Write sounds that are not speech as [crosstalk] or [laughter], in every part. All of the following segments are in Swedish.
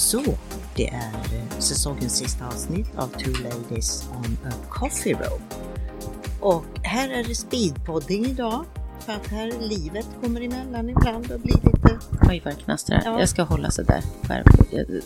Så, det är eh, säsongens sista avsnitt av Two Ladies on a Coffee Row. Och här är det speedpodding idag för att här livet kommer emellan ibland och blir lite... Oj vad det knastrar. Ja. Jag ska hålla sådär skärp.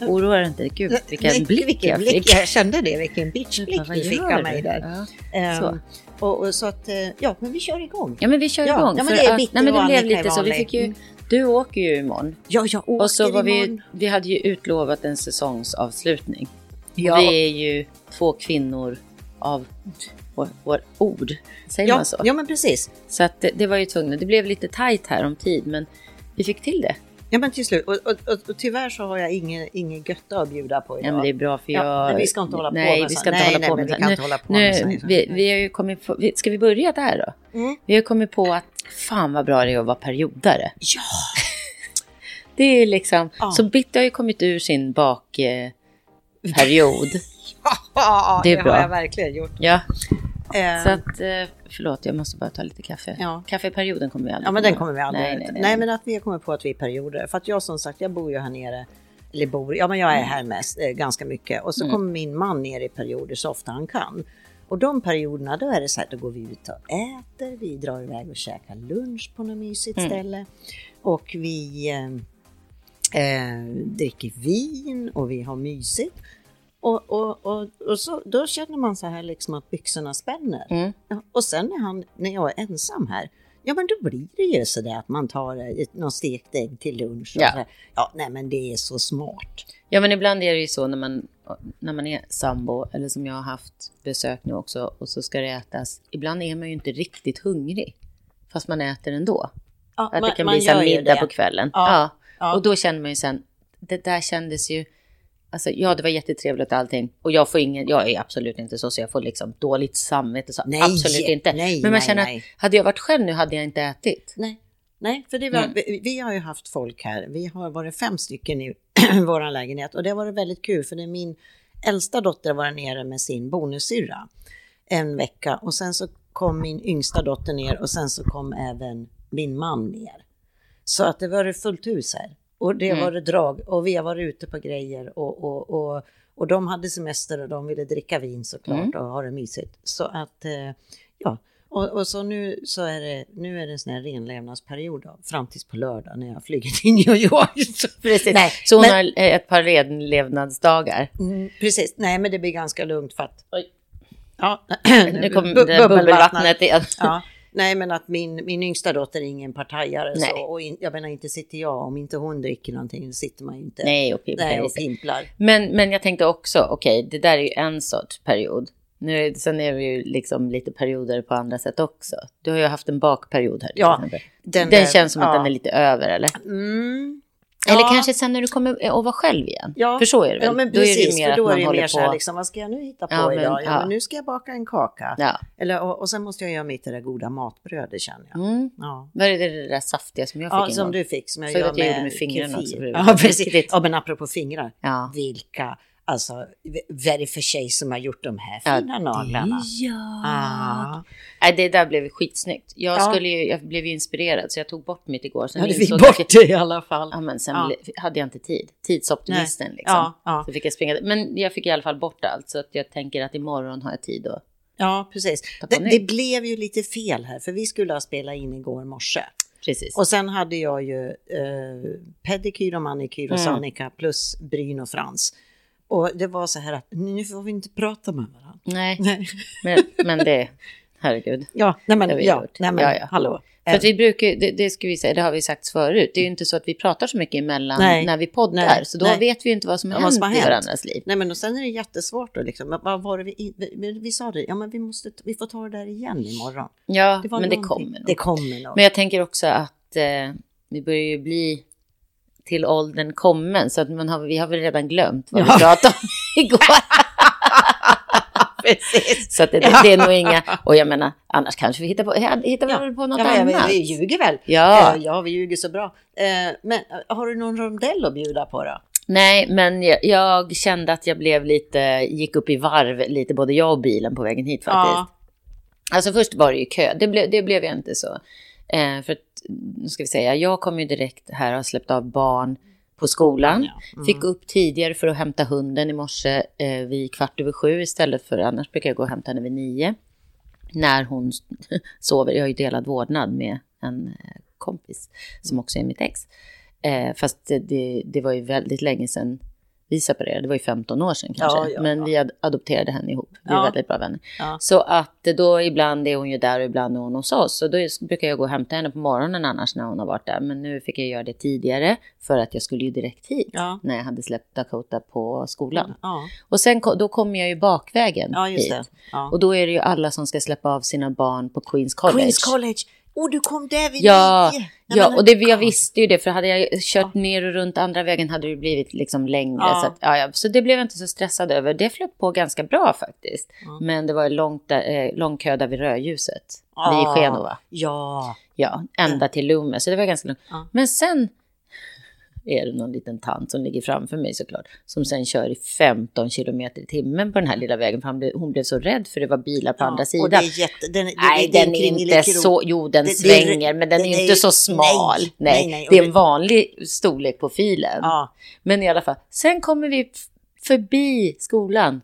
Jag oroar inte. Gud vilken Nej, blick vilken jag blick. fick. Jag kände det, vilken bitchblick du fick av mig där. Ja. Ehm, Så. och, och så att, eh, ja men vi kör igång. ja men vi kör Ja, igång. ja, men det är att- bitter nej, men det blev lite så. Vi fick ju, Mm. Du åker ju imorgon. Ja, jag åker Och så var vi, imorgon. vi hade ju utlovat en säsongsavslutning. Ja. Vi är ju två kvinnor av vår, ord. Säger Ja, man så? ja men precis. Så att det, det var ju tvunget. Det blev lite tajt här om tid men vi fick till det. Ja men till slut. Och, och, och, och tyvärr så har jag ingen, ingen götta att bjuda på idag. Ja, men det är bra för Ja, jag... men vi ska inte hålla på nej, med vi ska inte nej, hålla nej, på men med vi kan inte hålla på nu, med så- vi, vi har ju kommit på, vi- Ska vi börja där då? Mm. Vi har kommit på att fan vad bra det är att vara periodare. Ja, Det är liksom, Ja. så Bitte har ju kommit ur sin bakperiod. Eh, [laughs] ja Det det, bra. har jag verkligen gjort. ja, Eh, så att, eh, förlåt jag måste bara ta lite kaffe. Ja. Kaffeperioden kommer vi aldrig ja men den kommer vi aldrig nej, nej, nej, nej, men att vi kommit på att vi är perioder. För att jag som sagt, jag bor ju här nere. Eller bor, ja men jag är Mm. här mest, eh, ganska mycket. Och så kommer min man ner i perioder så ofta han kan. Och de perioderna då är det så här, då går vi ut och äter, vi drar iväg och käkar lunch på något mysigt Mm. ställe. Och vi eh, eh, dricker vin och vi har mysigt. Och, och, och, och så, då känner man så här liksom att byxorna spänner. Mm. Och sen när, han, när jag är ensam här, ja men då blir det ju så där att man tar eh, ett, någon stekt ägg till lunch. Och Ja. så här. ja, nej men det är så smart. Ja, men ibland är det ju så när man, när man är sambo, eller som jag har haft besök nu också, och så ska det ätas. Ibland är man ju inte riktigt hungrig, fast man äter ändå. Ja, Att man- det kan bli så middag det. på kvällen. Ja, Ja. Ja. Och då känner man ju sen, det där kändes ju, alltså ja det var jättetrevligt allting. Och jag får ingen, jag är absolut inte så, så jag får liksom dåligt samvete. Så Nej, absolut inte. nej, Men man nej, känner nej. att hade jag varit själv nu hade jag inte ätit. Nej, nej för det var, Mm. vi, vi har ju haft folk här, vi har varit fem stycken i [clears throat] vår lägenhet och det har varit väldigt kul för det är min äldsta dotter var nere med sin bonussyrra en vecka och sen så kom min yngsta dotter ner och sen så kom även min man ner. Så att det var fullt hus här. Och det Mm. var det drag och vi har varit ute på grejer och, och, och, och de hade semester och de ville dricka vin såklart Mm. och ha det mysigt. Så att, eh, ja. Och, och så nu så är det, nu är det en sån här renlevnadsperiod då, fram tills på lördag när jag flyger till New York. [laughs] Så, Precis. Nej, så hon men- har ett par renlevnadsdagar. mm, precis, nej men det blir ganska lugnt för att... Oj. Ja, [clears throat] Nu kom bubbelvattnet igen. Ja, [laughs] nej men att min, min yngsta dotter är ingen partajare Nej. så, och in, jag menar inte sitter jag, om inte hon dricker någonting då sitter man ju inte Nej, och pimplar nej, och pimplar. Men, men jag tänkte också, okej, det där är ju en sorts period. Nu sen är det ju liksom lite perioder på andra sätt också. Du har ju haft en bakperiod här. Ja, den Den, känns som att ja. den är lite över, eller? Mm. Eller Ja. kanske sen när du kommer att vara själv igen. Ja, För så är det väl? Ja, men Då är det precis, mer för då är det mer så här, liksom, vad ska jag nu hitta på Ja, men, idag? Ja, men nu ska jag baka en kaka. Eller, och, och sen måste jag göra mitt det där goda matbrödet känner jag. Mm. Ja. Vad är det, det där saftiga som jag fick Ja, som du fick, som jag gör jag med, gjorde med fingrarna kefir. var [laughs] Ja, precis. Ja, men apropå fingrar. Vilka, alltså, det för tjej som har gjort de här Ja, fina naglarna? Ja. Ah. Nej, det där blev skitsnyggt. Jag, Ja. skulle ju, jag blev ju inspirerad så jag tog bort mitt igår. Sen Ja, du fick bort jag- det i alla fall. Ja, men sen Ja. hade jag inte tid. Tidsoptimisten Nej. liksom. Ja, ja. Så fick jag springa. Men jag fick i alla fall bort allt. Så att jag tänker att imorgon har jag tid att... Ja, precis. Det, det blev ju lite fel här, för vi skulle ha spelat in igår morse. Precis. Och sen hade jag ju eh, pedikyr och manikyr och Mm. Sanika plus bryn och frans. Och det var så här att nu får vi inte prata med varandra. Nej, [laughs] Nej. men, men det... Herregud. Ja, nej men, ja, gjort. nej men Ja, ja. hallå. För vi brukar, det, det ska vi säga, det har vi sagt förut. Det är ju inte så att vi pratar så mycket emellan Nej. när vi poddar. Nej. Så då Nej. vet vi ju inte vad som Ja, vad som har i hänt. varandras liv. Nej men och sen är det jättesvårt då liksom. Vad var det vi, vi, vi sa det, ja men vi måste, vi får ta det där igen imorgon. Ja, Det men det kommer nog. Det kommer nog. Men jag tänker också att eh, vi börjar ju bli till åldern kommen. Så att man har, vi har väl redan glömt vad Ja. vi [laughs] pratade om [laughs] igår. [laughs] Precis. Så att det, det, det är nog inga... Och jag menar, annars kanske vi hittar på, hittar Ja. på något Ja, annat. vi, vi ljuger väl? Ja. Eh, ja, vi ljuger så bra. Eh, men eh, har du någon rondell att bjuda på då? Nej, men jag, jag kände att jag blev lite, gick upp i varv lite, både jag och bilen på vägen hit faktiskt. Ja. Alltså först var det ju kö, det, ble, det blev jag inte så. Eh, för att, nu ska vi säga, jag kom ju direkt här och har släppt av barn på skolan. Ja. Mm. Fick upp tidigare för att hämta hunden i morse eh, vid kvart över sju istället för annars brukar jag gå och hämta henne vid nio. När hon [laughs] sover. Jag har ju delad vårdnad med en eh, kompis som också är mitt ex. Eh, fast det, det var ju väldigt länge sedan vi separerade. Det var ju 15 år sedan kanske. Ja, ja, Men ja. vi ad- adopterade henne ihop. Vi är väldigt bra vänner. Så att då ibland är hon ju där och ibland är hon hos oss. Så då brukar jag gå och hämta henne på morgonen annars när hon har varit där. Men nu fick jag göra det tidigare för att jag skulle ju direkt hit. När jag hade släppt Dakota på skolan. Och sen då kommer jag ju bakvägen hit. Och då är det ju alla som ska släppa av sina barn på Queens College. Queens College. Oh, du kom där vid Ja, nio. Nej, ja men- och det, jag visste ju det, för hade jag kört ner och runt andra vägen hade det blivit liksom längre. Ja. Så, att, ja, ja, så det blev jag inte så stressad över. Det flöt på ganska bra faktiskt. Ja. Men det var långt eh, lång kö där vid rödljuset, Ja. vid Genova. Ja. Ja, ända till Loomis, så det var ganska långt. Ja. Men sen är det någon liten tant som ligger framför mig såklart, som sen kör i 15 kilometer i timmen på den här lilla vägen, för han blev, hon blev så rädd för det var bilar på Ja, andra och sidan. det är jätte, den, det, Nej, det, det den är inte så... Jo, den Det- svänger, men den, den är är inte ju- så smal. nej, Nej, nej, och det är en vanlig storlek på filen. Ja. Men i alla fall, sen kommer vi förbi skolan.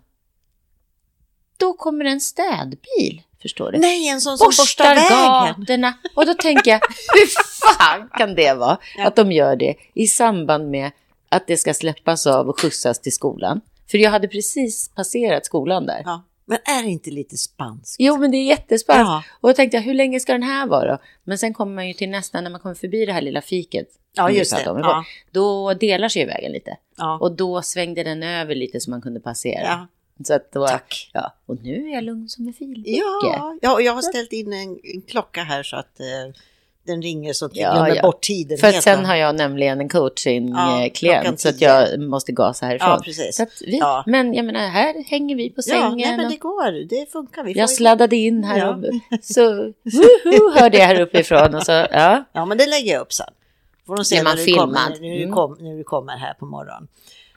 Då kommer en städbil, förstår du? Nej, en sån som borstar Borstar gatorna. Och då tänker jag, hur [laughs] fan [laughs] kan det vara Ja. att de gör det i samband med att det ska släppas av och skjutsas till skolan? För jag hade precis passerat skolan där. Ja. Men är det inte lite spanskt? Jo, men det är jättespännande. Ja. Och då tänkte jag, hur länge ska den här vara? Men sen kommer man ju till nästa, när man kommer förbi det här lilla fiket. Ja, just det. om Ja. Då delar sig vägen lite. Ja. Och då svängde den över lite så man kunde passera. Ja. Så att då, Tack. Ja, och nu är jag lugn som en filbunke. Ja, ja, och jag har ställt in en, en klocka här så att eh, den ringer så att vi Ja, glömmer ja. bort tiden. För sen har jag nämligen en Ja, coaching-klient klockan så att jag måste gasa härifrån. Ja, vi, Ja. Men jag menar, här hänger vi på Ja, sängen. nej, men det går. Det funkar. Vi jag sladdade in här Ja. och [laughs] så woho, hörde jag här uppifrån. Och så, ja. Ja, men det lägger jag upp sen. Får de se när, du kommer, filmad? när, du Mm. kom, när du kommer här på morgonen.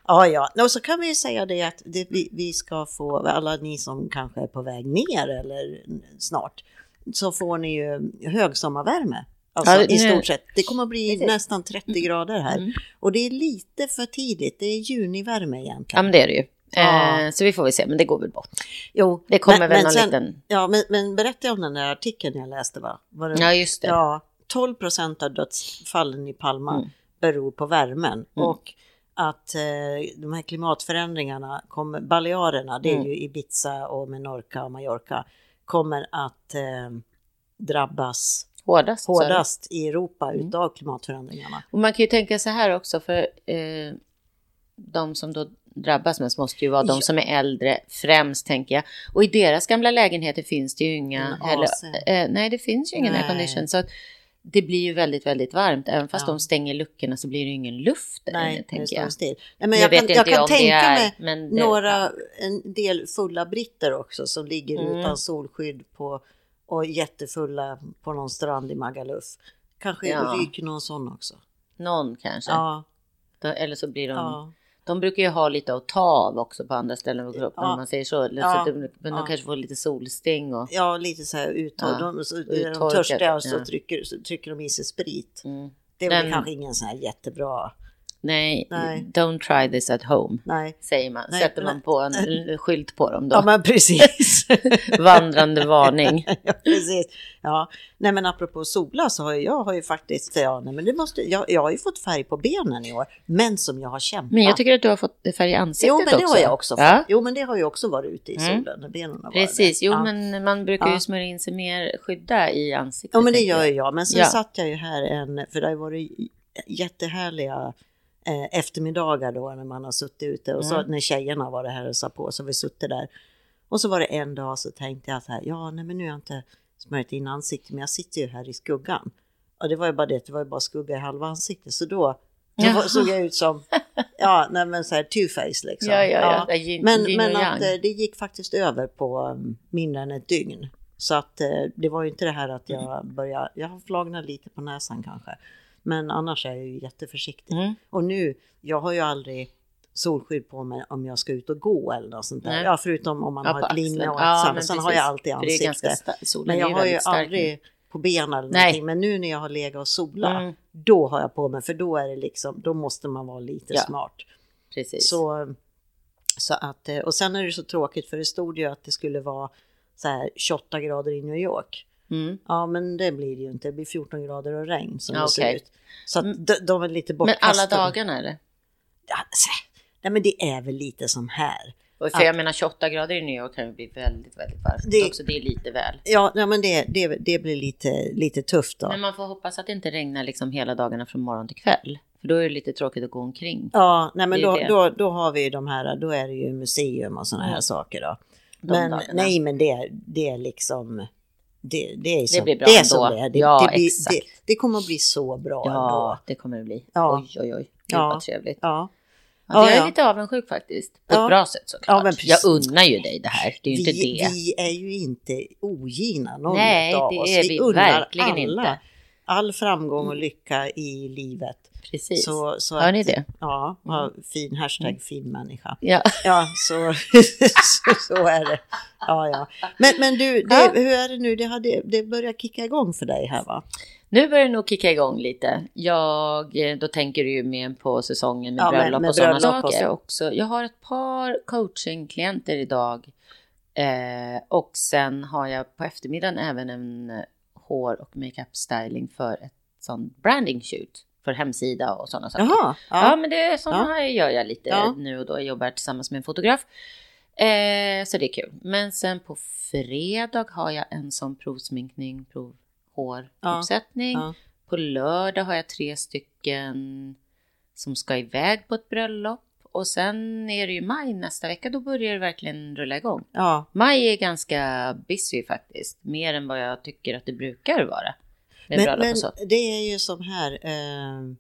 Ja, ja. Och så kan vi ju säga det att det, vi, vi ska få, alla ni som kanske är på väg ner eller snart, så får ni ju högsommarvärme. Alltså Ja, i stort sett. Det kommer att bli Precis. nästan 30 grader här. Mm. Och det är lite för tidigt. Det är junivärme ja, egentligen. men det är det ju. Ja. Eh, så vi får väl se, men det går väl bort. Jo, Det kommer men- väl men någon sen- liten... Ja, men, men berätta om den där artikeln jag läste va? Var det, Ja, just det. Ja, 12 procent av dödsfallen i Palma Mm. beror på värmen. Mm. Och att eh, de här klimatförändringarna, kommer, Balearerna, det är Mm. ju Ibiza och Menorca och Mallorca, kommer att eh, drabbas Hårdast. hårdast i Europa Mm. utav klimatförändringarna. Och man kan ju tänka så här också, för eh, de som då drabbas mest måste ju vara de Ja. som är äldre främst, tänker jag. Och i deras gamla lägenheter finns det ju inga... Heller, eh, nej, det finns ju ingen aircondition. Så att det blir ju väldigt, väldigt varmt. Även fast Ja. de stänger luckorna så blir det ju ingen luft inne, Nej, det tänker jag. Nej, men jag, jag, kan, jag kan tänka är... mig det, några, en del fulla britter också som ligger Mm. utan solskydd på, och jättefulla på någon strand i Magaluf. Kanske Ja. ryker någon sån också. Någon kanske. Ja, Då, eller så blir de... ja. De brukar ju ha lite att ta av också på andra ställen på kroppen, Ja. om man säger så. Ja. så de, men Ja. de kanske får lite solsting och... ja lite så här uttorkade. Ja. De, så, är de Uttorkat, törstiga så, ja. trycker, så trycker de i sig sprit. Mm. Det är väl kanske ingen sån här jättebra. Nej, Nej. don't try this at home. Nej. säger man. Nej, Sätter man på en skylt på dem då. Ja men precis. [laughs] [laughs] Vandrande varning. [laughs] ja, precis. Ja, nej men apropå sola så har jag har ju faktiskt, ja, nej, men det måste, jag, jag har ju fått färg på benen i år, men som jag har kämpat. Men jag tycker att du har fått färg i ansiktet Jo, men det också. har jag också fått. Ja, Jo, men det har ju också varit ute i Mm. solen när benen har varit precis. Jo, ja. men man brukar ju Ja. smörja in sig mer skydda i ansiktet. Ja, men det gör jag. ju jag. Men sen Ja. satt jag ju här en, för det har varit jättehärliga eh, eftermiddagar då när man har suttit ute och så Mm. när tjejerna var det här och sa på så har vi suttit där. Och så var det en dag så tänkte jag så här, ja nej men nu har jag inte smörjt in ansiktet men jag sitter ju här i skuggan. Och det var ju bara det, det var ju bara skugga i halva ansiktet så då, då var- såg jag ut som, [laughs] ja nej men så här two-face liksom. Ja, ja, ja. Yin- Men, men att eh, det gick faktiskt över på um, mindre än ett dygn. Så att eh, det var ju inte det här att jag började, jag har flagnat lite på näsan kanske. Men annars är jag ju jätteförsiktig. Mm. Och nu, jag har ju aldrig solskydd på mig om jag ska ut och gå eller något sånt där. Nej. Ja, förutom om man Ja, har ett linne och Ja, ett men Sen har jag alltid ansikte. Men jag har ju aldrig på benen eller Nej. någonting. Men nu när jag har legat och solat, Mm. då har jag på mig, för då är det liksom, då måste man vara lite Ja. smart. Precis. Så, så att, eh, och sen är det så tråkigt för det stod ju att det skulle vara så här 28 grader i New York. Mm. Ja, men det blir det ju inte. Det blir 14 grader och regn som Ja, det ser ut. Så att de, de är lite Men bortkastade. alla dagarna är det? Ja, nej, men det är väl lite som här. Och för jag menar 28 grader i New York kan ju bli väldigt, väldigt varmt. Det- Det... Också det är lite väl. Ja, nej, men det, det, det blir lite, lite tufft då. Men man får hoppas att det inte regnar liksom hela dagarna från morgon till kväll. För då är det lite tråkigt att gå omkring. Ja, nej, men Det då, det. då, då har vi ju de här, då är det ju museum och sådana här Mm. saker då. De Men dagarna. nej, men det, det är liksom, det, det är som blir bra det, är som det är. Det, Ja, det, blir, exakt. det, det kommer att bli så bra ändå. Ja, det kommer det bli. Ja. Oj, oj, oj. Gud Ja. vad trevligt. Ja. Ja, Ja, jag är ja. lite avundsjuk faktiskt. På Ja. ett bra sätt såklart. Ja, jag unnar ju dig det här. Det är ju vi, inte det. vi är ju inte ogina någon Nej, av oss. är vi unnar alla inte. Mm. all framgång och lycka i livet. Precis. Så, så Hör att- ni det? Mm. Ja, fin hashtag fin människa. Ja. Ja, så, [laughs] så, så är det. Ja, ja. Men, men du, det, hur är det nu? Det, hade, det börjar kicka igång för dig här va? Nu börjar det nog kicka igång lite. Jag, eh, då tänker du ju mer på säsongen med Ja, bröllop med och sådana saker så. också. Jag har ett par coachingklienter idag. Eh, och sen har jag på eftermiddagen även en eh, hår och makeup styling för ett sånt branding shoot. För hemsida och sådana saker. Jaha. Ja, Ja. men det är sådana Ja. här gör jag lite Ja. nu och då. Jag jobbar tillsammans med en fotograf. Eh, så det är kul. Men sen på fredag har jag en sån provsminkning, prov håruppsättning. Ja. På lördag har jag tre stycken som ska iväg på ett bröllop. Och sen är det ju maj nästa vecka, då börjar det verkligen rulla igång. ja. Maj är ganska busy faktiskt, mer än vad jag tycker att det brukar vara. Men, men det är ju som här. Eh,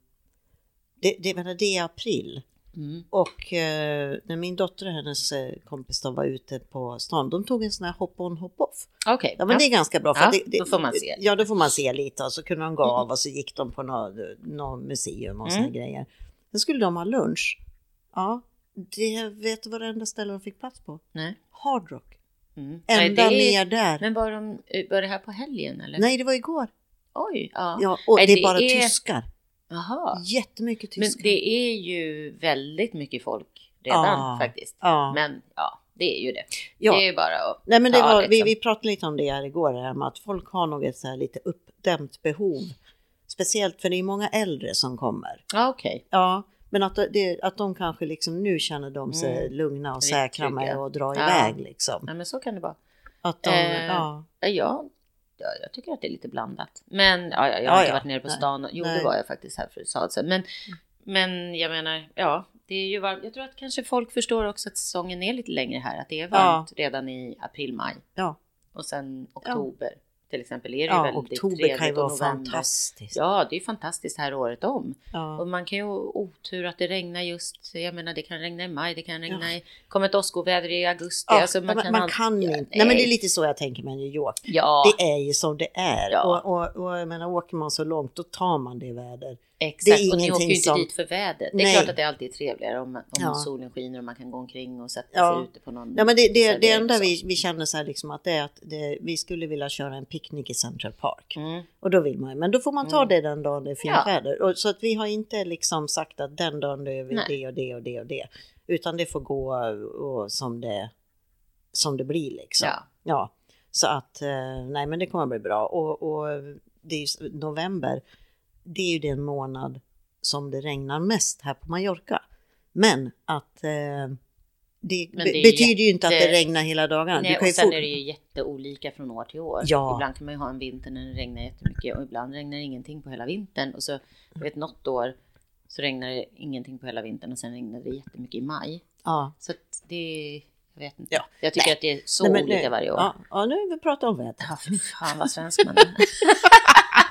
det, det, det är april. Mm. Och eh, när min dotter och hennes eh, kompis då var ute på stan, de tog en sån här hop-on hop-off. Okej, Ja men det är ganska bra. För Ja, det, det, då får man se. Ja då får man se lite och så kunde de gå av och så gick de på något nå museum och såna Mm. grejer. Sen skulle de ha lunch. Ja, det vet du vad det enda ställe de fick plats på? Nej. Hard Rock. Mm. Nej, Ända är- ner där. Men var, de, var det här på helgen eller? Nej det var igår. Oj, ja. Ja, och Nej, det är bara är- tyskar. Jaha. Jättemycket Men tyskar. det är ju väldigt mycket folk redan Ja. faktiskt. Ja. Men ja, det är ju det. Ja. Det är ju bara att Nej men det var, vi, liksom. vi pratade lite om det här igår, det här med att folk har nog ett så här lite uppdämt behov. Speciellt för det är många äldre som kommer. Ja, okej. Ja, men att, det, att de kanske liksom nu känner de sig Mm. lugna och säkra med att dra Ja. iväg liksom. Ja, men så kan det vara. Att de, Eh, ja. Ja, jag, ja, jag tycker att det är lite blandat. Men ja, ja, jag Ja, har inte ja. varit nere på Nej. stan. Jo, Nej. det var jag faktiskt här för Sadsen. Men, men jag menar, ja, det är ju varmt. Jag tror att kanske folk förstår också att säsongen är lite längre här. Att det är varmt redan i april, maj. ja. Och sen oktober till exempel är det ju ja väldigt oktober trevligt. kan ju vara fantastiskt. Ja, det är fantastiskt här året om. Ja. Och man kan ju otur att det regnar just, jag menar det kan regna i maj, det kan regna i, kommer ett åskoväder i augusti. Ja, alltså, man, man, kan Ja, inte. Nej. men det är lite så jag tänker med New York. Ja, Det är ju som det är. Ja. Och, och, och jag menar, åker man så långt då tar man det väder. Exakt. det är och ni åker ju inte som- dit för vädret. Det är Nej. klart att det alltid är trevligare om, om Ja. solen skiner och man kan gå omkring och sätta Ja. sig ute på någon Ja, men det, det, det enda vi, vi känner så här liksom att det är att det, vi skulle vilja köra en picknick i Central Park. Mm. Och då vill man ju, men då får man ta Mm. det den dagen det är fint Ja. väder. Och, så att vi har inte liksom sagt att den dagen gör vi Nej. det och det och det och det. Utan det får gå och, som, det, som det blir liksom. Ja. Ja. Så att, eh, nej men det kommer bli bra. Och, och det är ju, november, det är ju den månad som det regnar mest här på Mallorca. Men att eh, det, Men det betyder ju inte att det jätte- regnar hela dagarna. Nej, och ju sen fort- är det ju jätteolika från år till år. Ja. Ibland kan man ju ha en vinter när det regnar jättemycket och ibland regnar det ingenting på hela vintern. Och så, jag vet något år så regnar det ingenting på hela vintern och sen regnar det jättemycket i maj. ja. Så det, jag vet inte. Ja. Jag tycker Nej. att det är så Nej, olika nu, varje år. Ja, ja, nu har vi pratat om vädret. Ja, fan vad svensk man är. [laughs]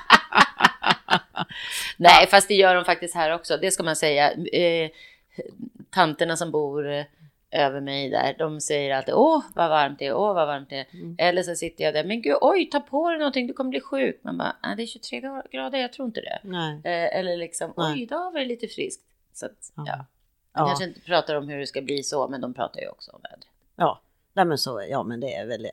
Nej, fast det gör de faktiskt här också. Det ska man säga. Eh, tanterna som bor eh, över mig där, de säger alltid åh vad varmt det är, åh vad varmt det är. Mm. Eller så sitter jag där, men gud oj ta på dig någonting, du kommer bli sjuk. Man bara, nej det är 23 grader, jag tror inte det. Eh, eller liksom, Nej. oj idag var det lite friskt. Så att, Ja. ja. Ja. De kanske inte pratar om hur det ska bli så, men de pratar ju också om vädret. Ja, nej men så, ja men det är väl det.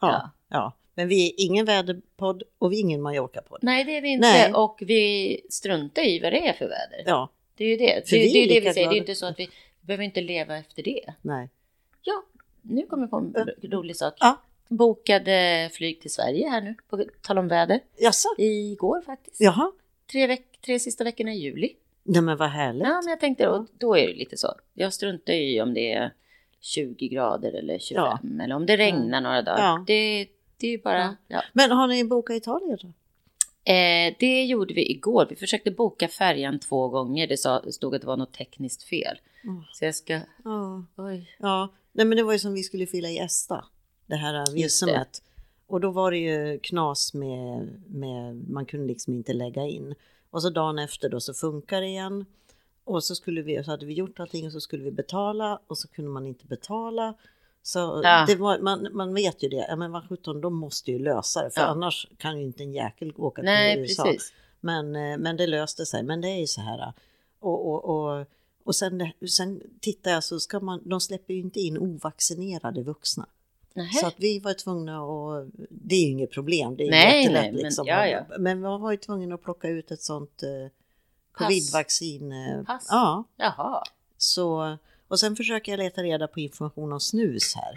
Ja, ja. Men vi är ingen väderpodd och vi är ingen Mallorca-podd. Nej, det är vi inte. Nej. Och vi struntar i vad det är för väder. Ja, Det är ju det. För Det, vi det är det vi säger. Det är inte så att vi behöver inte leva efter det. nej. Ja, nu kommer jag på en rolig sak. Ja. Bokade flyg till Sverige här nu, på tal om väder. Jaså? Igår faktiskt. Jaha? Tre, veck, tre sista veckorna i juli. Nej men vad härligt. Ja, men jag tänkte, och då är det lite så. Jag struntar ju i om det är 20 grader eller 25 eller om det regnar några dagar. Ja. Det, det är ju bara... Ja. Ja. Men har ni bokat Italien då? Eh, det gjorde vi igår. Vi försökte boka färjan två gånger. Det, sa, stod att det var något tekniskt fel. Mm. Så jag ska... Ja. Oj. Ja, nej men det var ju som vi skulle fylla i ESTA, det här visumet. Och då var det ju knas med, med, man kunde liksom inte lägga in. Och så dagen efter då så funkar det igen. Och så, skulle vi, så hade vi gjort allting och så skulle vi betala och så kunde man inte betala. Så Ja. var, man, man vet ju det, ja men vad sjutton, de måste ju lösa det för Ja. annars kan ju inte en jäkel åka till Nej, USA. precis. Men, eh, men det löste sig. Men det är ju så här. Och, och, och, och sen, sen tittar jag så ska man, de släpper ju inte in ovaccinerade vuxna. Nähä. Så att vi var tvungna att, det är ju inget problem, det är Nej, jättelätt nej, men- liksom. ja, ja. Men man var ju tvungen att plocka ut ett sånt eh, covidvaccin. Eh, Pass. ja, Jaha. så, och sen försöker jag leta reda på information om snus här.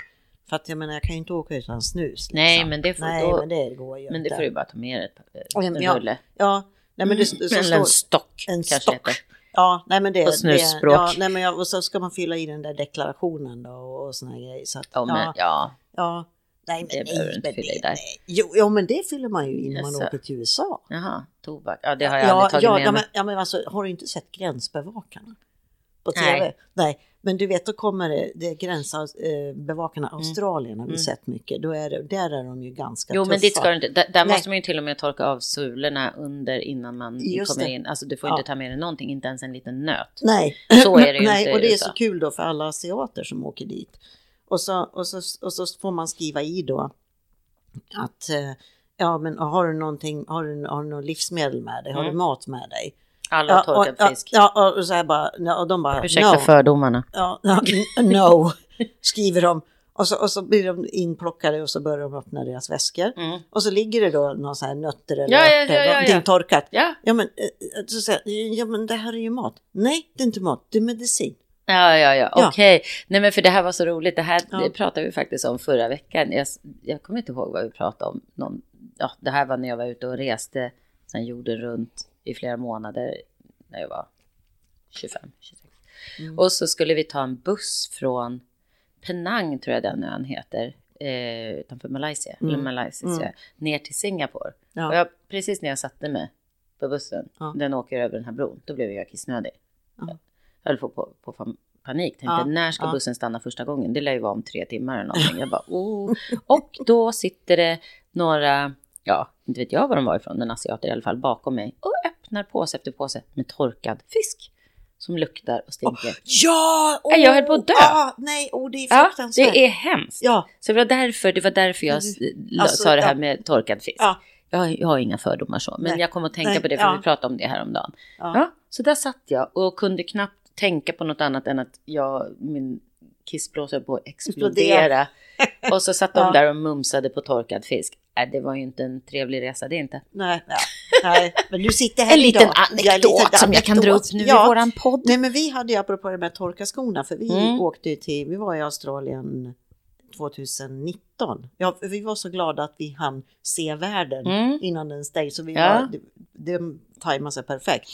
För att jag menar, jag kan ju inte åka utan snus. Liksom. Nej, men det får- Nej, då- men det går ju Men det får du bara ta med ett- En ja, rulle. Ja, nej men det, så Eller en stock. en kanske stock. heter. Ja, nej men det, På det snusspråk. ja, nej men jag, och så ska man fylla i den där deklarationen då och såna här grejer. Så att, Ja, men, ja, ja. ja. Nej, men Det nej, behöver du inte fylla i det- där. Jo, jo, men det fyller man ju in när man åker till USA. Jaha, tobak. Ja, det har jag ja, aldrig tagit ja, med ja, mig. men, ja, men alltså, har du inte sett Gränsbevakarna? På Nej. tv? Nej, men du vet, då kommer det, det gränsbevakarna, Mm. Australien har vi sett mycket. Då är det, där är de ju ganska Jo, tuffa. men dit ska du inte. Där, där måste man ju till och med torka av sulorna under innan man Just kommer det. in. Alltså du får Ja. inte ta med dig någonting, inte ens en liten nöt. Nej, Så är det ju [laughs] Nej, inte och det är så kul då för alla asiater som åker dit. Och så, och så, och så får man skriva i då att eh, ja, men har du någonting, har du, har du något livsmedel med dig, har du Mm. mat med dig? Alla Ja, torkad och, fisk. Ja, och så här bara, och de bara, Ursäkta no. fördomarna. Ja, [laughs] no, skriver de. Och så, och så blir de inplockade och så börjar de öppna deras väskor. Mm. Och så ligger det då några så här nötter eller Ja, ärtor, ja, ja, någonting torkat. Ja. Ja men, eh, så säger ja men det här är ju mat. Nej, det är inte mat, det är medicin. Ja, ja, ja, okej. Nej, men för det här var så roligt. Det här det pratade vi faktiskt om förra veckan. Jag, jag kommer inte ihåg vad vi pratade om. Någon, ja, det här var när jag var ute och reste sen jorden runt i flera månader när jag var 25, 26. Mm. Och så skulle vi ta en buss från Penang, tror jag den ön heter, eh, utanför Malaysia, eller Malaysia, Mm. ner till Singapore. Ja. Och jag, precis när jag satte mig på bussen, Ja. den åker över den här bron, då blev jag kissnödig. Ja. Jag höll på, på, på panik, tänkte Ja, när ska ja. bussen stanna första gången? Det lär ju vara om tre timmar eller någonting. Jag bara, [laughs] oh. Och då sitter det några, ja, inte vet jag var de var ifrån, men asiater i alla fall, bakom mig och öppnar påse efter påse med torkad fisk som luktar och stinker. Ja! Nej, jag höll på att dö. Ah, nej, oh, det är Ja, fruktansvärt. det är hemskt. Ja, Så det var därför, det var därför jag alltså, sa det här ja. med torkad fisk. ja, Jag, har, jag har inga fördomar så, men Nej. jag kom att tänka Nej, på det för ja. vi pratade om det här om dagen. ja. Ja, så där satt jag och kunde knappt tänka på något annat än att jag, min kissblåsa på att explodera. [laughs] och så satt de Ja. där och mumsade på torkad fisk. Äh, det var ju inte en trevlig resa, det inte. Nej, ja. nej, men du sitter [laughs] här En liten idag. anekdot Ja, en liten som jag kan dra upp anekdot. nu ja. i våran podd. Nej, men vi hade ju apropå det med torka skorna, för vi Mm. åkte ju till, vi var i Australien 2019. Ja, vi var så glada att vi hann se världen Mm. innan den stängde, så vi Ja. var, det, det tajmade sig perfekt.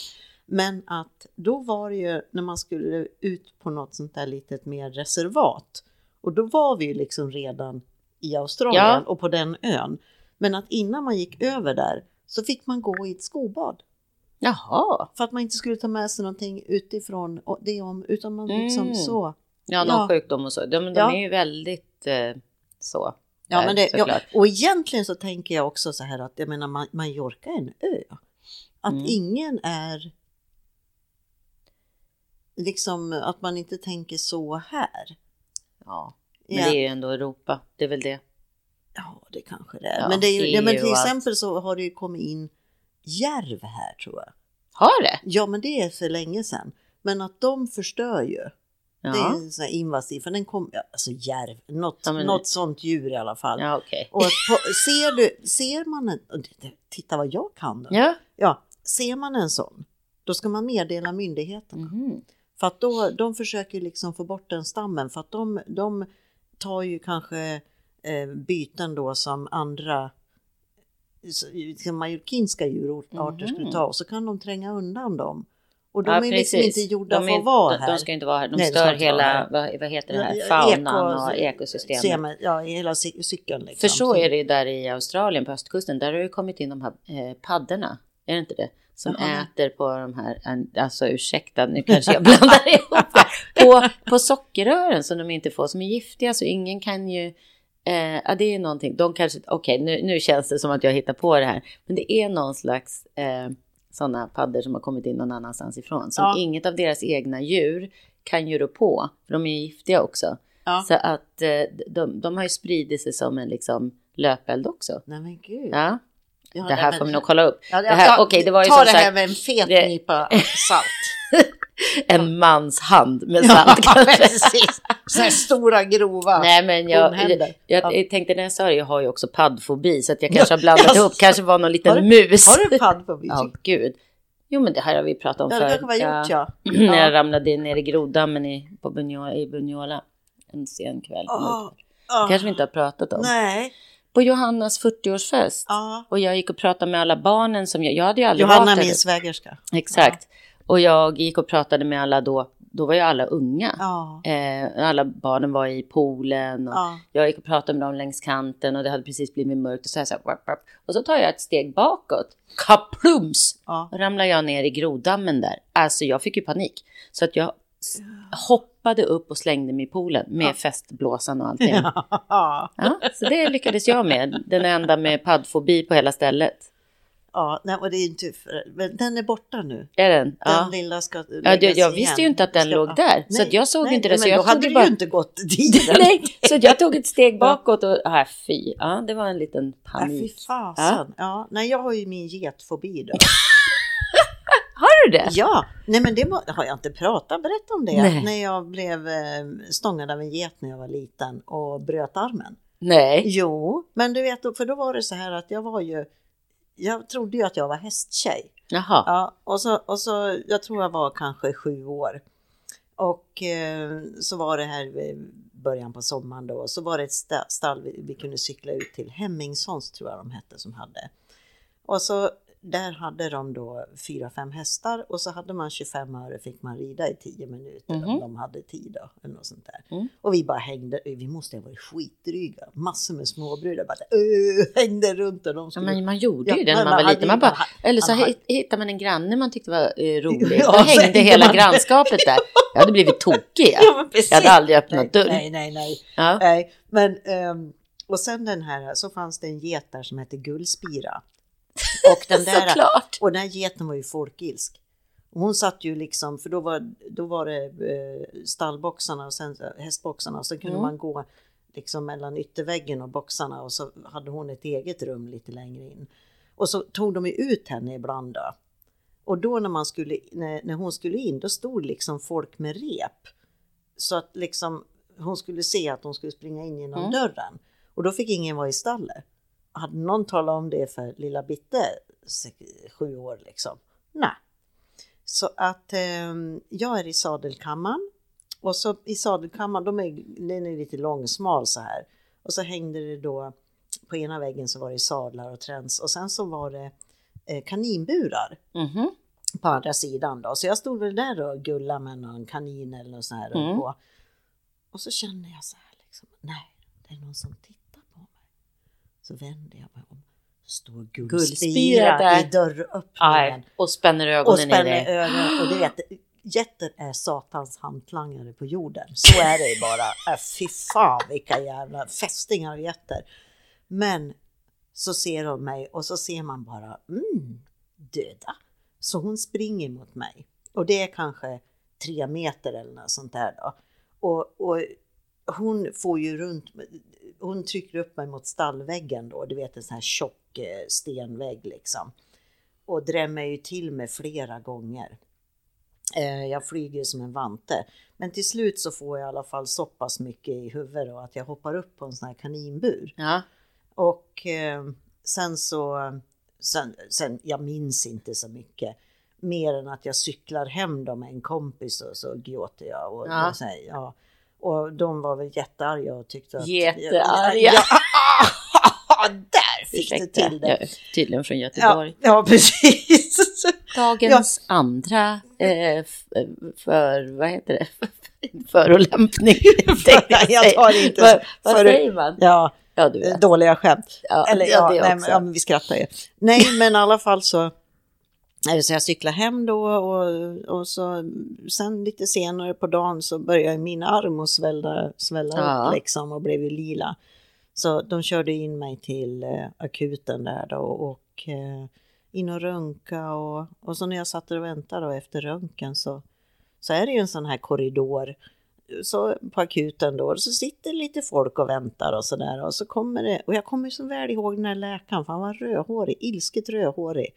Men att då var det ju när man skulle ut på något sånt där litet mer reservat och då var vi ju liksom redan i Australien Ja. och på den ön. Men att innan man gick över där så fick man gå i ett skobad. Jaha, För att man inte skulle ta med sig någonting utifrån det om, utan man liksom Mm. så. ja, någon Ja. sjukdom och så. De, de Ja. är ju väldigt eh, så. Ja, där, men det, ja, och egentligen så tänker jag också så här att jag menar Ma- Mallorca är en ö. Att Mm. ingen är liksom att man inte tänker så här. Ja, men Ja. det är ju ändå Europa, det är väl det. Ja, det kanske det är. Ja, men, det är ju, ja, men till exempel så har det ju kommit in järv här tror jag. Har det? Ja, men det är för länge sedan. Men att de förstör ju. Det Ja. är så här invasiv, för den kommer, alltså järv, något, Ja, men- något sånt djur i alla fall. Ja, okej. Och på, ser, du, ser man en, det- det- titta vad jag kan då. Ja. Ja, ser man en sån, då ska man meddela myndigheterna. Mhm. För att då, de försöker liksom få bort den stammen för att de, de tar ju kanske eh, byten då som andra som majorkinska djurarter skulle Mhm. ta och så kan de tränga undan dem. Och de Ja, är liksom precis. inte gjorda De för att vara de, här. De ska inte vara här. De Nej, de stör vara hela, vad, vad heter det här, faunan eko- och ekosystemet. systemet, Ja, hela cy- cykeln. Liksom. För så är det ju där i Australien på östkusten. Där har ju kommit in de här eh, paddorna. Är det inte det? Som Jaha, äter på de här, alltså ursäkta nu kanske jag blandar [laughs] ihop det. På, på sockerrören som de inte får, som är giftiga. Så ingen kan ju, eh, ja det är någonting, de kanske, okej nu, nu känns det som att jag hittar på det här. Men det är någon slags eh, sådana paddor som har kommit in någon annanstans ifrån. Som Ja. inget av deras egna djur kan ju rå på. För de är giftiga också. Ja. Så att eh, de, de har ju spridit sig som en liksom löpeld också. Nej men gud. Ja, Ja, det här får vi nog kolla upp. Ja, det här, okej, det var ju ta som det här sagt med en fet det- nypa salt. [laughs] en mans hand med [laughs] Ja, salt [laughs] kanske. precis. Så här stora grova. Nej, men jag, Hornhänder. jag, jag tänkte när jag sa det, jag har ju också paddfobi, så att jag kanske Ja, har blandat ihop, kanske var någon liten Har du- mus. Har du paddfobi? Ja, gud. Jo, men det här har vi pratat om Ja, förut. gjort ja. [clears throat] När jag ja. ramlade ner i groddammen i, på Bunyola, i Bunyola en sen kväll. Ja, kanske vi inte har pratat om. Nej. På Johannas 40-årsfest. Ja. Och jag gick och pratade med alla barnen som jag, jag hade ju aldrig Johanna varit min svägerska. Exakt. Och jag gick och pratade med alla då, då var ju alla unga. Ja. Eh, alla barnen var i poolen och Ja. jag gick och pratade med dem längs kanten och det hade precis blivit mörkt och så här, så här wap, wap. Och så tar jag ett steg bakåt. Kaplums! Ja. Ramlar jag ner i groddammen där. Alltså jag fick ju panik. Så att jag hoppade upp och slängde mig i poolen med festblåsan och allting. Ja. Ja, så det lyckades jag med. Den enda med paddfobi på hela stället. Ja, nej, och det är inte men den är borta nu. Är den? Den Ja. lilla ska Ja, jag, jag visste ju inte att den Ska- låg ja. där. Så Nej, att jag såg nej, inte det. nej, Så men jag då hade du bara... ju inte gått dit. [laughs] Nej, så jag tog ett steg bakåt och äh, fy. Ja, det var en liten Ja, fy panik. fasen. Ja. nej, jag har ju min getfobi då. [laughs] Du det? Ja, nej men det har jag inte pratat, berätta om det. Nej. När jag blev eh, stångad av en get när jag var liten och bröt armen. Nej. Jo, men du vet, för då var det så här att jag var ju, jag trodde ju att jag var hästtjej. Jaha. Ja, och så, och så, jag tror jag var kanske sju år. Och eh, så var det här vid början på sommaren då, så var det ett sta- stall vi, vi kunde cykla ut till, Hemmingssons tror jag de hette som hade. Och så där hade de då fyra, fem hästar och så hade man 25 öre fick man rida i 10 minuter om Mhm. de hade tid då, eller något sånt där. Mm. Och vi bara hängde, vi måste ha varit skitdryga, massor med småbrudar bara hängde runt och de Ja, skulle men man gjorde Ja, ju det när man man var liten. Man bara, eller så hade- hittade man en granne man tyckte var eh, rolig. [laughs] Ja, Då hängde hela [laughs] man- grannskapet där. Jag hade blivit tokig. Ja. [laughs] Jag hade aldrig öppnat dörren. Nej, nej, nej. Ja. nej. Men, ehm, och sen den här, så fanns det en get där som hette Guldspira. [laughs] Och den där, Såklart. och den här geten var ju folkilsk. Och hon satt ju liksom, för då var, då var det eh, stallboxarna och sen hästboxarna och så kunde Mm. man gå liksom mellan ytterväggen och boxarna och så hade hon ett eget rum lite längre in. Och så tog de ju ut henne ibland då. Och då när, man skulle, när, när hon skulle in, då stod liksom folk med rep. Så att liksom hon skulle se att hon skulle springa in genom Mm. dörren. Och då fick ingen vara i stallet. Hade någon talat om det för lilla Bitte, sju år liksom? Nej. Så att eh, jag är i sadelkammaren. Och så i sadelkammaren, de är, den är lite långsmal så här. Och så hängde det då, på ena väggen så var det sadlar och träns och sen så var det eh, kaninburar Mhm. på andra sidan då. Så jag stod väl där och gullade med någon kanin eller något sånt här. Mm. På. Och så kände jag så här liksom, nej, det är någon som tittar. Så vände jag mig om. Så står där. i dörröppningen. Och spänner ögonen Och spänner i dig. ögonen. Och du vet, getter är satans hantlangare på jorden. Så är det ju bara. Äh, fy fan vilka jävla fästingar och getter. Men så ser hon mig och så ser man bara, mm, döda. Så hon springer mot mig. Och det är kanske tre meter eller något sånt där då. Och, och hon får ju runt, hon trycker upp mig mot stallväggen då, du vet en sån här tjock eh, stenvägg liksom. Och drämmer ju till mig flera gånger. Eh, jag flyger som en vante. Men till slut så får jag i alla fall så pass mycket i huvudet och att jag hoppar upp på en sån här kaninbur. Ja. Och eh, sen så, sen, sen, jag minns inte så mycket. Mer än att jag cyklar hem då med en kompis och så gråter jag. Och, Ja. och, så här, ja. Och de var väl jättearga och tyckte att... Jättearga. Ja, ja, [laughs] där fick du till det. jag är tydligen från Ja, Göteborg. ja, precis. [laughs] Dagens andra eh, f- för, vad heter det, [laughs] förolämpning. Jag tar inte Vad, vad för- säger man? Ja, Ja, dåliga skämt. Ja, Eller ja, ja, det nej, ja, men vi skrattar ju. Nej, men i alla fall så. Så jag cyklade hem då och, och så sen lite senare på dagen så började min arm att svälla, svälla Ja. upp liksom och blev ju lila. Så de körde in mig till eh, akuten där då och eh, in och röntga och, och så när jag satt och väntade då efter röntgen så, så är det ju en sån här korridor så på akuten då, och så sitter lite folk och väntar och sådär och så kommer det, och jag kommer så väl ihåg den här läkaren för han var rödhårig, ilsket rödhårig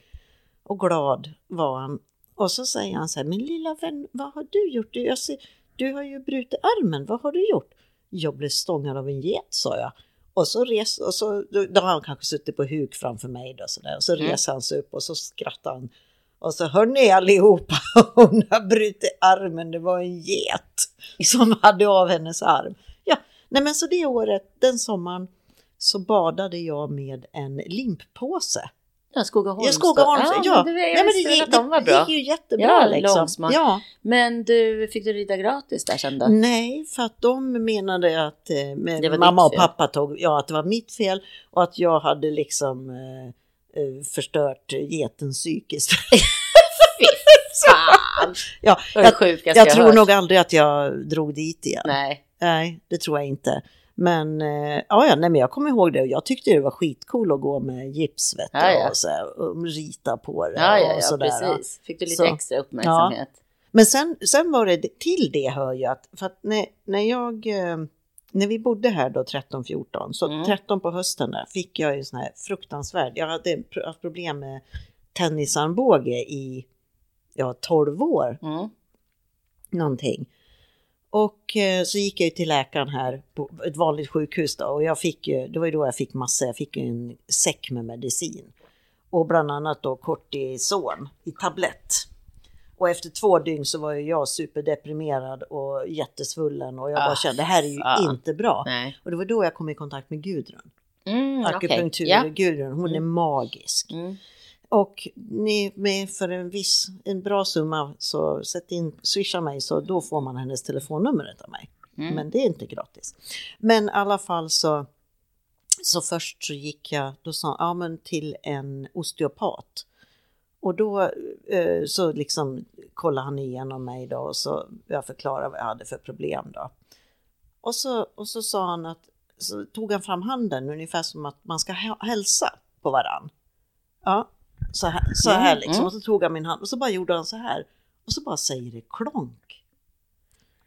och glad var han. Och så säger han så här, men lilla vän, vad har du gjort? Du, ser, du har ju brutit armen, vad har du gjort? Jag blev stångad av en get, sa jag. Och så res, och så, då, har han kanske suttit på huk framför mig då, så där. och så Mm. reser han sig upp och så skrattar han. Och så hör ni allihopa, [laughs] hon har brutit armen, det var en get som hade av hennes arm. Ja, nej men så det året, den sommaren, så badade jag med en limppåse. Ja, Skogaholms. Ja, Skogaholms, ja. ja. men Det, Nej, men visste gick, de var det bra. gick ju jättebra Ja, liksom. långsmart. Ja. Men du, fick du rida gratis där sen då? Nej, för att de menade att eh, Det mamma och pappa tog, ja, att det var mitt fel och att jag hade liksom eh, eh, förstört geten psykiskt. [laughs] Fan! ja, Det det jag, jag jag tror nog aldrig att jag drog dit igen. Nej. Nej, det tror jag inte. Men, eh, ja, nej, men jag kommer ihåg det och jag tyckte det var skitcool att gå med gips vet Ja, ja. och, så, här, och rita på det Ja, ja, och sådär. precis. Fick du lite Så. extra uppmärksamhet? Men sen, sen var det, till det hör ju att, för att när, när jag, eh, när vi bodde här då 13-14, så Mm. 13 på hösten där fick jag ju sån här fruktansvärd, jag hade haft problem med tennisarmbåge i, ja 12 år Mm. någonting. Och eh, så gick jag till läkaren här på ett vanligt sjukhus då och jag fick ju, det var ju då jag fick massa, jag fick en säck med medicin. Och bland annat då kortison i tablett. Och efter två dygn så var jag superdeprimerad och jättesvullen och jag bara Ah, kände det här är ju fan. inte bra. Nej. Och det var då jag kom i kontakt med Gudrun. Mm. Akupunktur, Ja. Gudrun, hon är Mm. magisk. Mm. Och ni med för en viss, en bra summa så sätt in, swisha mig så då får man hennes telefonnummer av mig. Mm. Men det är inte gratis. Men i alla fall så, så först så gick jag, då sa ja men till en osteopat. Och då eh, så liksom kollade han igenom mig då och så jag förklarade vad jag hade för problem då. Och så, och så sa han att, så tog han fram handen ungefär som att man ska hä- hälsa på varann. Ja, så här, så här Mm, liksom. mm. Och så tog han min hand och så bara gjorde han så här. Och så bara säger det klonk.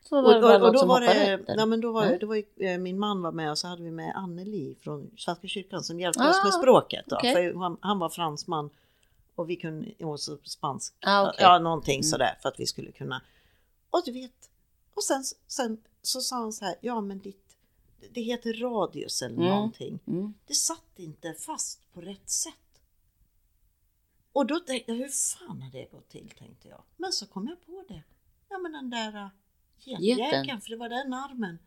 Så Och, var det och, och något då var det, ja, men då var, Mm. det var ju, eh, min man var med och så hade vi med Anneli från Svenska kyrkan som hjälpte oss Ah, med språket. Då, okej. för han, han var fransman och vi kunde och så spansk. Ah, okej. Ja, någonting Mm. sådär för att vi skulle kunna. Och du vet, och sen, sen så sa han så här, ja men ditt, det heter radius eller Mm. någonting. Mm. Det satt inte fast på rätt sätt. Och då tänkte jag, hur fan har det gått till tänkte jag. Men så kom jag på det. Ja men den där uh, getjäkeln, för det var den armen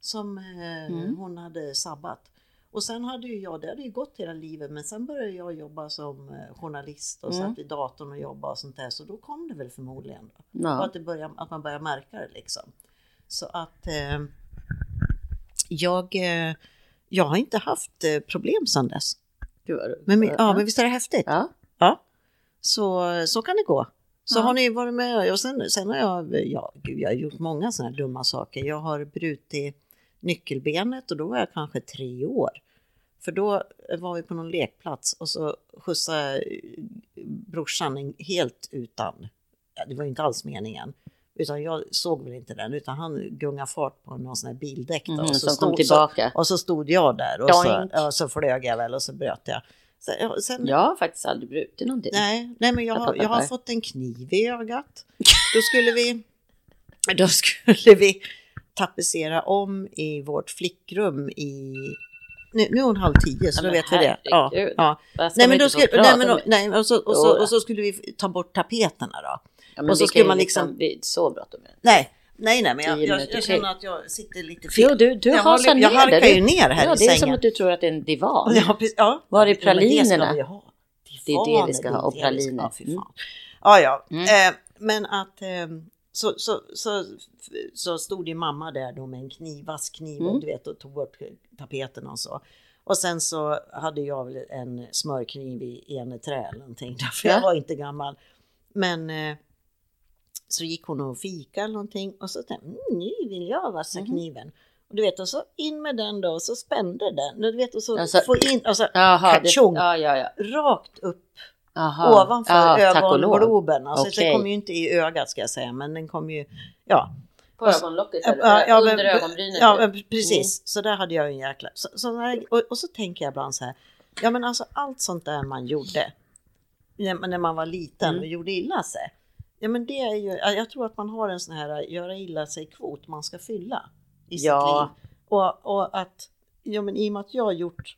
som eh, Mm. hon hade sabbat. Och sen hade ju jag, det hade ju gått hela livet, men sen började jag jobba som eh, journalist och Mm. satt vid datorn och jobbade och sånt där. Så då kom det väl förmodligen. Då. Och Ja. att, det börjar, att man börjar märka det liksom. Så att eh, jag, eh, jag har inte haft eh, problem sedan dess. Vad- Men, ja, men visst är det häftigt? ja. Så, så kan det gå. Så Ja. har ni varit med och sen, sen har jag, ja gud jag har gjort många sådana här dumma saker. Jag har brutit nyckelbenet och då var jag kanske tre år. För då var vi på någon lekplats och så skjutsade brorsan helt utan, det var inte alls meningen. Utan jag såg väl inte den utan han gungade fart på någon sån här bildäck. då. Mhm, och, så stod. Så, och så stod jag där och så, ja, så flög jag väl och så bröt jag. Ja, sen, Jag har faktiskt aldrig brutit någonting. Nej, nej men jag har, jag har fått en kniv i ögat. [laughs] då skulle vi, då skulle vi tapetsera om i vårt flickrum i nu, nu är hon halv tio så Ja, då vet vi det. Ja, ja. Nej, men då skulle, nej, men, nej, och, så, och, så, och så skulle vi ta bort tapeterna då. Ja, och så skulle man liksom- är så bråttom. det. Nej, nej, nej, men jag, jag, jag känner att jag sitter lite fel. Jo, du, du jag hasar ner Jag halkar ju ner här ja, i det är som sängen. att du tror att det är en divan. Ja, precis, ja. Var är Ja, men det ska pralinerna? vi ha. Det är det vi ska ha, och ska praliner. fy Mm. Ja, ja. Mm. Eh, men att eh, så, så, så, så stod ju mamma där då med en kniv, vass kniv Mm. och du vet och tog bort tapeten och så. Och sen så hade jag väl en smörkniv i eneträ eller någonting, [laughs] därför Ja. jag var inte gammal. Men eh, så gick hon och fika eller någonting och så tänkte mm, nu vill jag vassa Mhm. kniven. Och du vet, och så in med den då och så spände den. Du vet, och så Alltså- få in, och så Jaha, det, ja, ja, ja. rakt upp Aha. ovanför och lov. ögongloben. Alltså, Okej. Den kommer ju inte i ögat ska jag säga, men den kommer ju, ja. På ögonlocket Ja, eller ja, under men- ögonbrynet? Ja, men precis. Så där hade jag ju en jäkla... Så, så när, och, och så tänker jag ibland så här, ja men alltså allt sånt där man gjorde när, när man var liten Mm. och gjorde illa sig. Ja men det är ju, ja, jag tror att man har en sån här göra illa sig kvot man ska fylla i Ja. sitt liv. Och, och att, ja men i och med att jag har gjort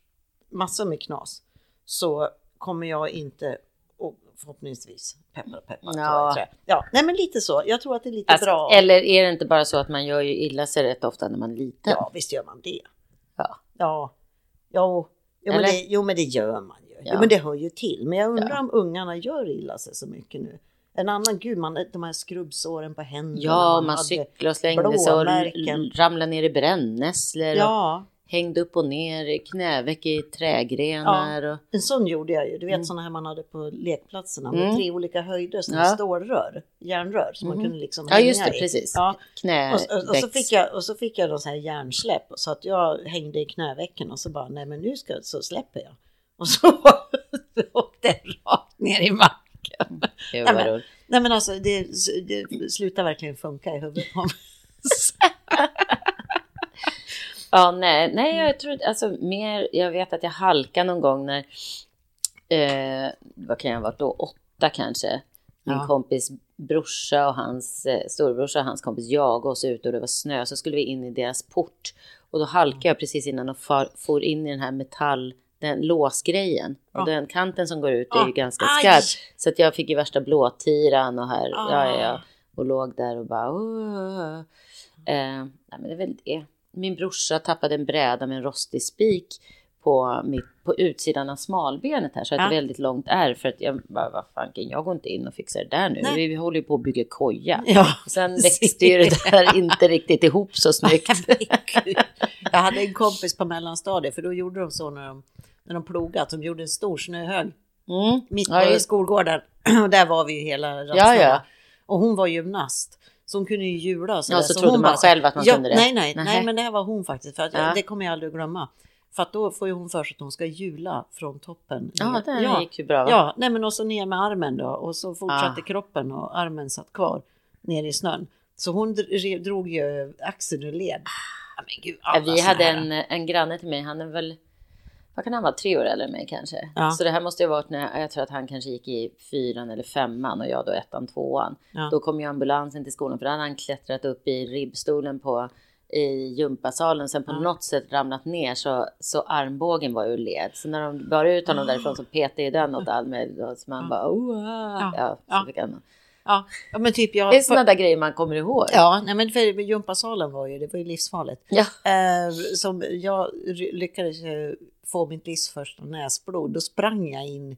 massor med knas så kommer jag inte, och förhoppningsvis, peppar peppar, Ja. ja. ja, nej men lite så. Jag tror att det är lite Alltså, bra. Eller är det inte bara så att man gör ju illa sig rätt ofta när man är liten? Ja, visst gör man det. Ja. Ja, jo, jo, men, det, jo men det gör man ju. Ja. Jo, men det hör ju till. Men jag undrar Ja. om ungarna gör illa sig så mycket nu. En annan, gud, man, de här skrubbsåren på händerna. Ja, man, hade- cyklade och slängde sig och ramlade ner i brännässlor Ja, hängde upp och ner knäveck i trädgrenar. Och, en sån gjorde jag ju. Du vet Mm. såna här man hade på lekplatserna med Mm. tre olika höjder, såna Ja. stålrör, järnrör som man Mhm. kunde liksom ja, just det, i. precis. Ja, Knäveck. och, och, och, så fick jag, och så fick jag sån här järnsläpp så att jag hängde i knävecken och så bara, nej men nu ska, så släpper jag. Och så [laughs] åkte den rakt ner i marken. Gud, Nej, men-. Nej men alltså det, det slutar verkligen funka i huvudet på mig. [laughs] Ja, nej, nej, jag tror inte- alltså mer, jag vet att jag halkade någon gång när, eh, vad kan jag ha varit då, åtta kanske. Min Ja. kompis brorsa och hans eh, storebrorsa och hans kompis jagade oss ut och det var snö, så skulle vi in i deras port. Och då halkade jag precis innan och far, for in i den här metall, den låsgrejen. Ja. Och den kanten som går ut är ju Ja. ganska Aj! skarp. Så att jag fick ju värsta blåtiran och här, ja, ja, ja. Ah. Och låg där och bara... "Åh." Eh, nej, men det är väl det. Min brorsa tappade en bräda med en rostig spik på, mitt, på utsidan av smalbenet här. Så att Ja. det är väldigt långt är. För att jag bara, vad fanken, jag går inte in och fixar det där nu. Vi, vi håller ju på att bygga koja. Ja. Och sen [laughs] växte ju det där inte riktigt ihop så snyggt. Jag hade en kompis på mellanstadiet för då gjorde de så när de, när de plogade, att de gjorde en stor snöhög Mm. mitt på Ja, skolgården. [clears throat] Och där var vi ju hela rasterna. Ja, ja. Och hon var gymnast. Så hon kunde ju hjula. och Ja, så Så trodde man bara så- själv att man ja, kunde det. Nej, nej, nej, men det här var hon faktiskt. För att. Det kommer jag aldrig att glömma. För att då får ju hon för sig att hon ska hjula från toppen. Ja, det ja. gick ju bra. Va? Ja, nej men och så ner med armen då och så fortsatte Ah. kroppen och armen satt kvar ner i snön. Så hon dr- drog ju axeln ur led. Ja, men gud, vi hade en, en granne till mig, han är väl, vad kan han vara, tre år äldre än mig kanske. Ja. Så det här måste ju ha varit när, jag tror att han kanske gick i fyran eller femman och jag då ettan, tvåan. Ja. Då kom ju ambulansen till skolan för då hade han klättrat upp i ribbstolen på i gympasalen. Sen på Ja. något sätt ramlat ner så, så armbågen var ur led. Så när de bar ut honom därifrån så petade ju den åt Almed. Så man bara, oh, Ja. ja. så Ja. han. Ja, ja, men typ jag... Det är sådana där grejer man kommer ihåg. Ja, nej men för gympasalen var ju, det var ju livsfarligt. Ja. Eh, som jag lyckades få mitt livs första näsblod, då sprang jag in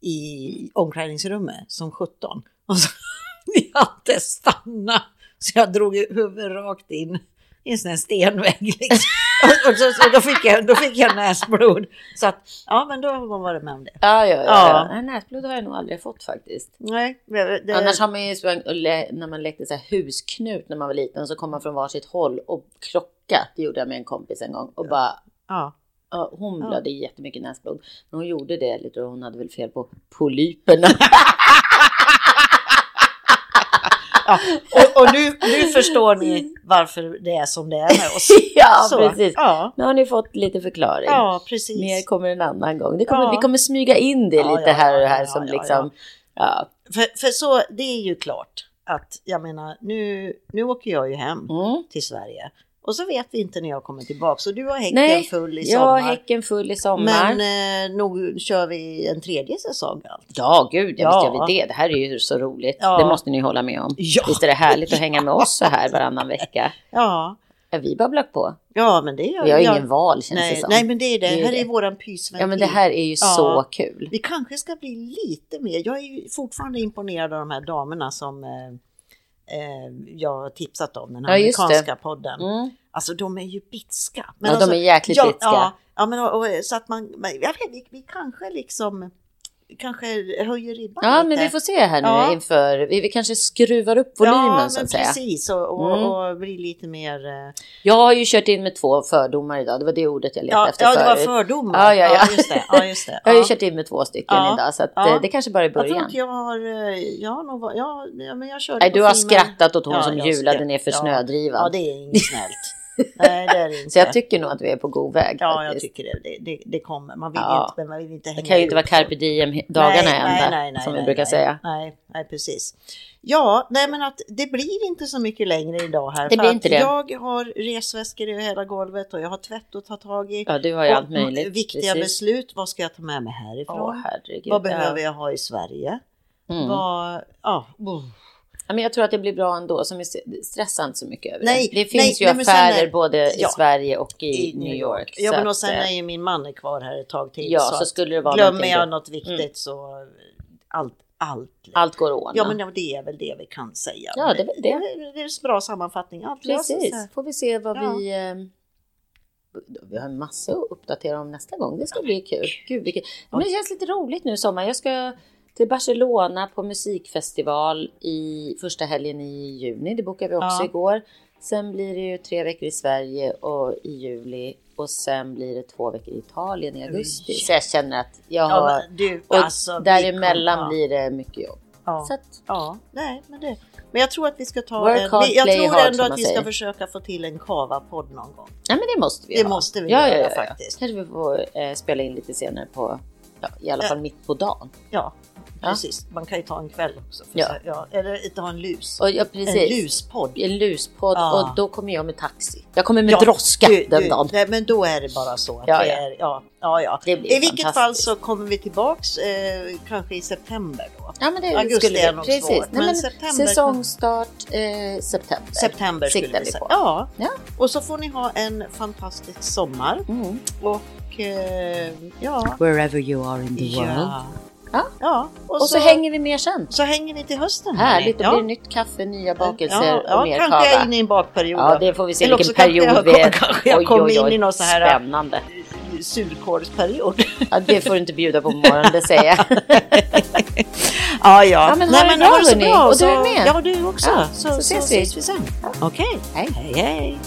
i omklädningsrummet som 17. Och så [laughs] jag hade stannat, så jag drog huvudet rakt in i en sån här stenvägg. Liksom. [laughs] och, så, så då, fick jag, då fick jag näsblod. Så att, ja men då har man varit med om det. Ja, ja, ja. Ja. Näsblod har jag nog aldrig fått faktiskt. Nej, det, det, Annars har man ju sprang, när man lekte så här husknut när man var liten så kom man från varsitt håll och krocka. Det gjorde jag med en kompis en gång och bara ja. Ja, hon Ja. blödde jättemycket näsblod. Men hon gjorde det lite och hon hade väl fel på polyperna. Ja, och, och nu, nu förstår ni varför det är som det är med oss. [laughs] ja, Så, precis. Ja, Nu har ni fått lite förklaring. ja precis. Mer kommer en annan gång. Kommer, Ja. Vi kommer smyga in det Ja, lite ja, här och ja, här ja, som ja, liksom. Ja. För, för så, det är ju klart att jag menar, nu, nu åker jag ju hem Mm. till Sverige. Och så vet vi inte när jag kommer tillbaka. Så du har häcken Nej, full i jag har sommar. häcken full i sommar. Men eh, nog kör vi en tredje säsong allt. Ja, gud, ja. Ja. visst gör vi det. Det här är ju så roligt. Ja. Det måste ni hålla med om. Ja. Visst är det härligt att hänga med oss så här varannan vecka? Ja, Ja, vi babblar på. ja men det gör Vi har jag- ingen val känns det nej, som. nej, men det är det. Det är här det. är våran pysventil. Ja, men det här är ju Ja. så kul. Vi kanske ska bli lite mer. Jag är ju fortfarande imponerad av de här damerna som eh, eh, jag har tipsat om, den Ja, just amerikanska podden. Mm. Alltså de är ju bitska. Ja, de är jäkligt ja, bitska. Ja, ja men och, och, så att man, men jag vet, vi, vi kanske liksom kanske höjer ribban Ja, lite. men vi får se här nu Ja. inför. Vi, vi kanske skruvar upp volymen ja, så att säga. precis och, och, Mm. och blir lite mer... eh, Jag har ju kört in med två fördomar idag. Det var det ordet jag letade Ja, efter ja det var förut. fördomar. Ja, ja, ja. just det. Ja, just det. [laughs] Jag har ju Ja. kört in med två stycken Ja. idag så att, Ja. eh, det kanske bara är Jag tror början. inte jag har... eh, Jag har nog, ja, ja, men jag körde Nej, du har filmen. skrattat åt hon Ja, som hjulade ner för ja. snödrivan. Ja, det är inget snällt. [laughs] Nej, det är det [laughs] inte. Så jag tycker nog att vi är på god väg Ja, jag faktiskt. tycker det. Det, det, det kommer. Man vill Ja. inte, men man vill inte Det hänga kan ju inte vara carpe folk. diem-dagarna Nej, ända, nej, nej, som vi brukar säga. Nej, nej, precis. Ja, nej men att det blir inte så mycket längre idag här. Det blir inte det. Jag har resväskor över hela golvet och jag har tvätt att ta tag i. Ja, du har ju allt möjligt. Viktiga Precis. beslut. Vad ska jag ta med mig härifrån? Åh, herregud. Vad behöver ja. jag ha i Sverige? Mm. Vad, ja, oh. Men jag tror att det blir bra ändå. Som vi ser- stressa inte så mycket över Nej, det. Finns nej, ju affärer är- både i ja. Sverige och i, New York. Ja, så men och sen är ju min man är kvar här ett tag till. Ja, så skulle det vara glömmer jag något viktigt så allt, allt. Allt går att ordna. Ja, men det är väl det vi kan säga. Ja, det är väl det. Det är, det är en bra sammanfattning. Allt Precis. Får vi se vad Ja. vi... Eh, vi har en massa att uppdatera om nästa gång. Det ska bli kul. Gud, vilket, men det känns lite roligt nu i sommar. Jag ska till Barcelona på musikfestival i första helgen i juni. Det bokade vi också Ja. igår. Sen blir det ju tre veckor i Sverige och i juli och sen blir det två veckor i Italien i augusti. Oj. Så jag känner att jag Ja, har... du, och alltså, däremellan kom- blir det mycket jobb. Ja. Så att, Ja, nej, men det. Men jag tror att vi ska ta Work en, hard, jag tror hard, ändå att vi ska försöka få till en kava-podd någon gång. ja, men det måste vi Det ha. måste vi ja, göra ja, ja, faktiskt. Kanske vi får eh, spela in lite senare på, ja, i alla fall mitt på dagen. Ja, Ja. precis. Man kan ju ta en kväll också. För Ja. ja. Eller ta en lus. Och, ja, En luspodd. En luspodd Ja. och då kommer jag med taxi. Jag kommer med Ja, droska du- den du, dagen. Nej, men då är det bara så. Att Ja, det ja. Är, ja, ja, ja. Det blir I vilket fall så kommer vi tillbaks eh, kanske i september då. Ja, men det Augusti skulle är nog Precis. svårt, Nej, men men september- säsongstart eh, september. September skulle Siktar vi vi säga. på. Ja, Ja. och så får ni ha en fantastisk sommar. Mm. Och eh, ja. Wherever you are in the world. Ja. Ja. ja. Och, så, hänger vi mer sen. så hänger vi till hösten. Härligt, då hörni. blir det nytt kaffe, nya bakelser ja, ja, och mer kanske jag är kava. inne i en bakperiod. Ja, det får vi se Eller vilken kanske period jag- vi är. [laughs] kanske jag kommer in i någon så här- Spännande. surkålsperiod. Ja, det får du inte bjuda på på morgonen, det säger jag. [laughs] ja, ja. Ja, men det bra, ha det så bra. Och du så- är med. Ja, du också. Ja, så, så så ses vi. ses vi sen. Okej. Hej. hej. hej.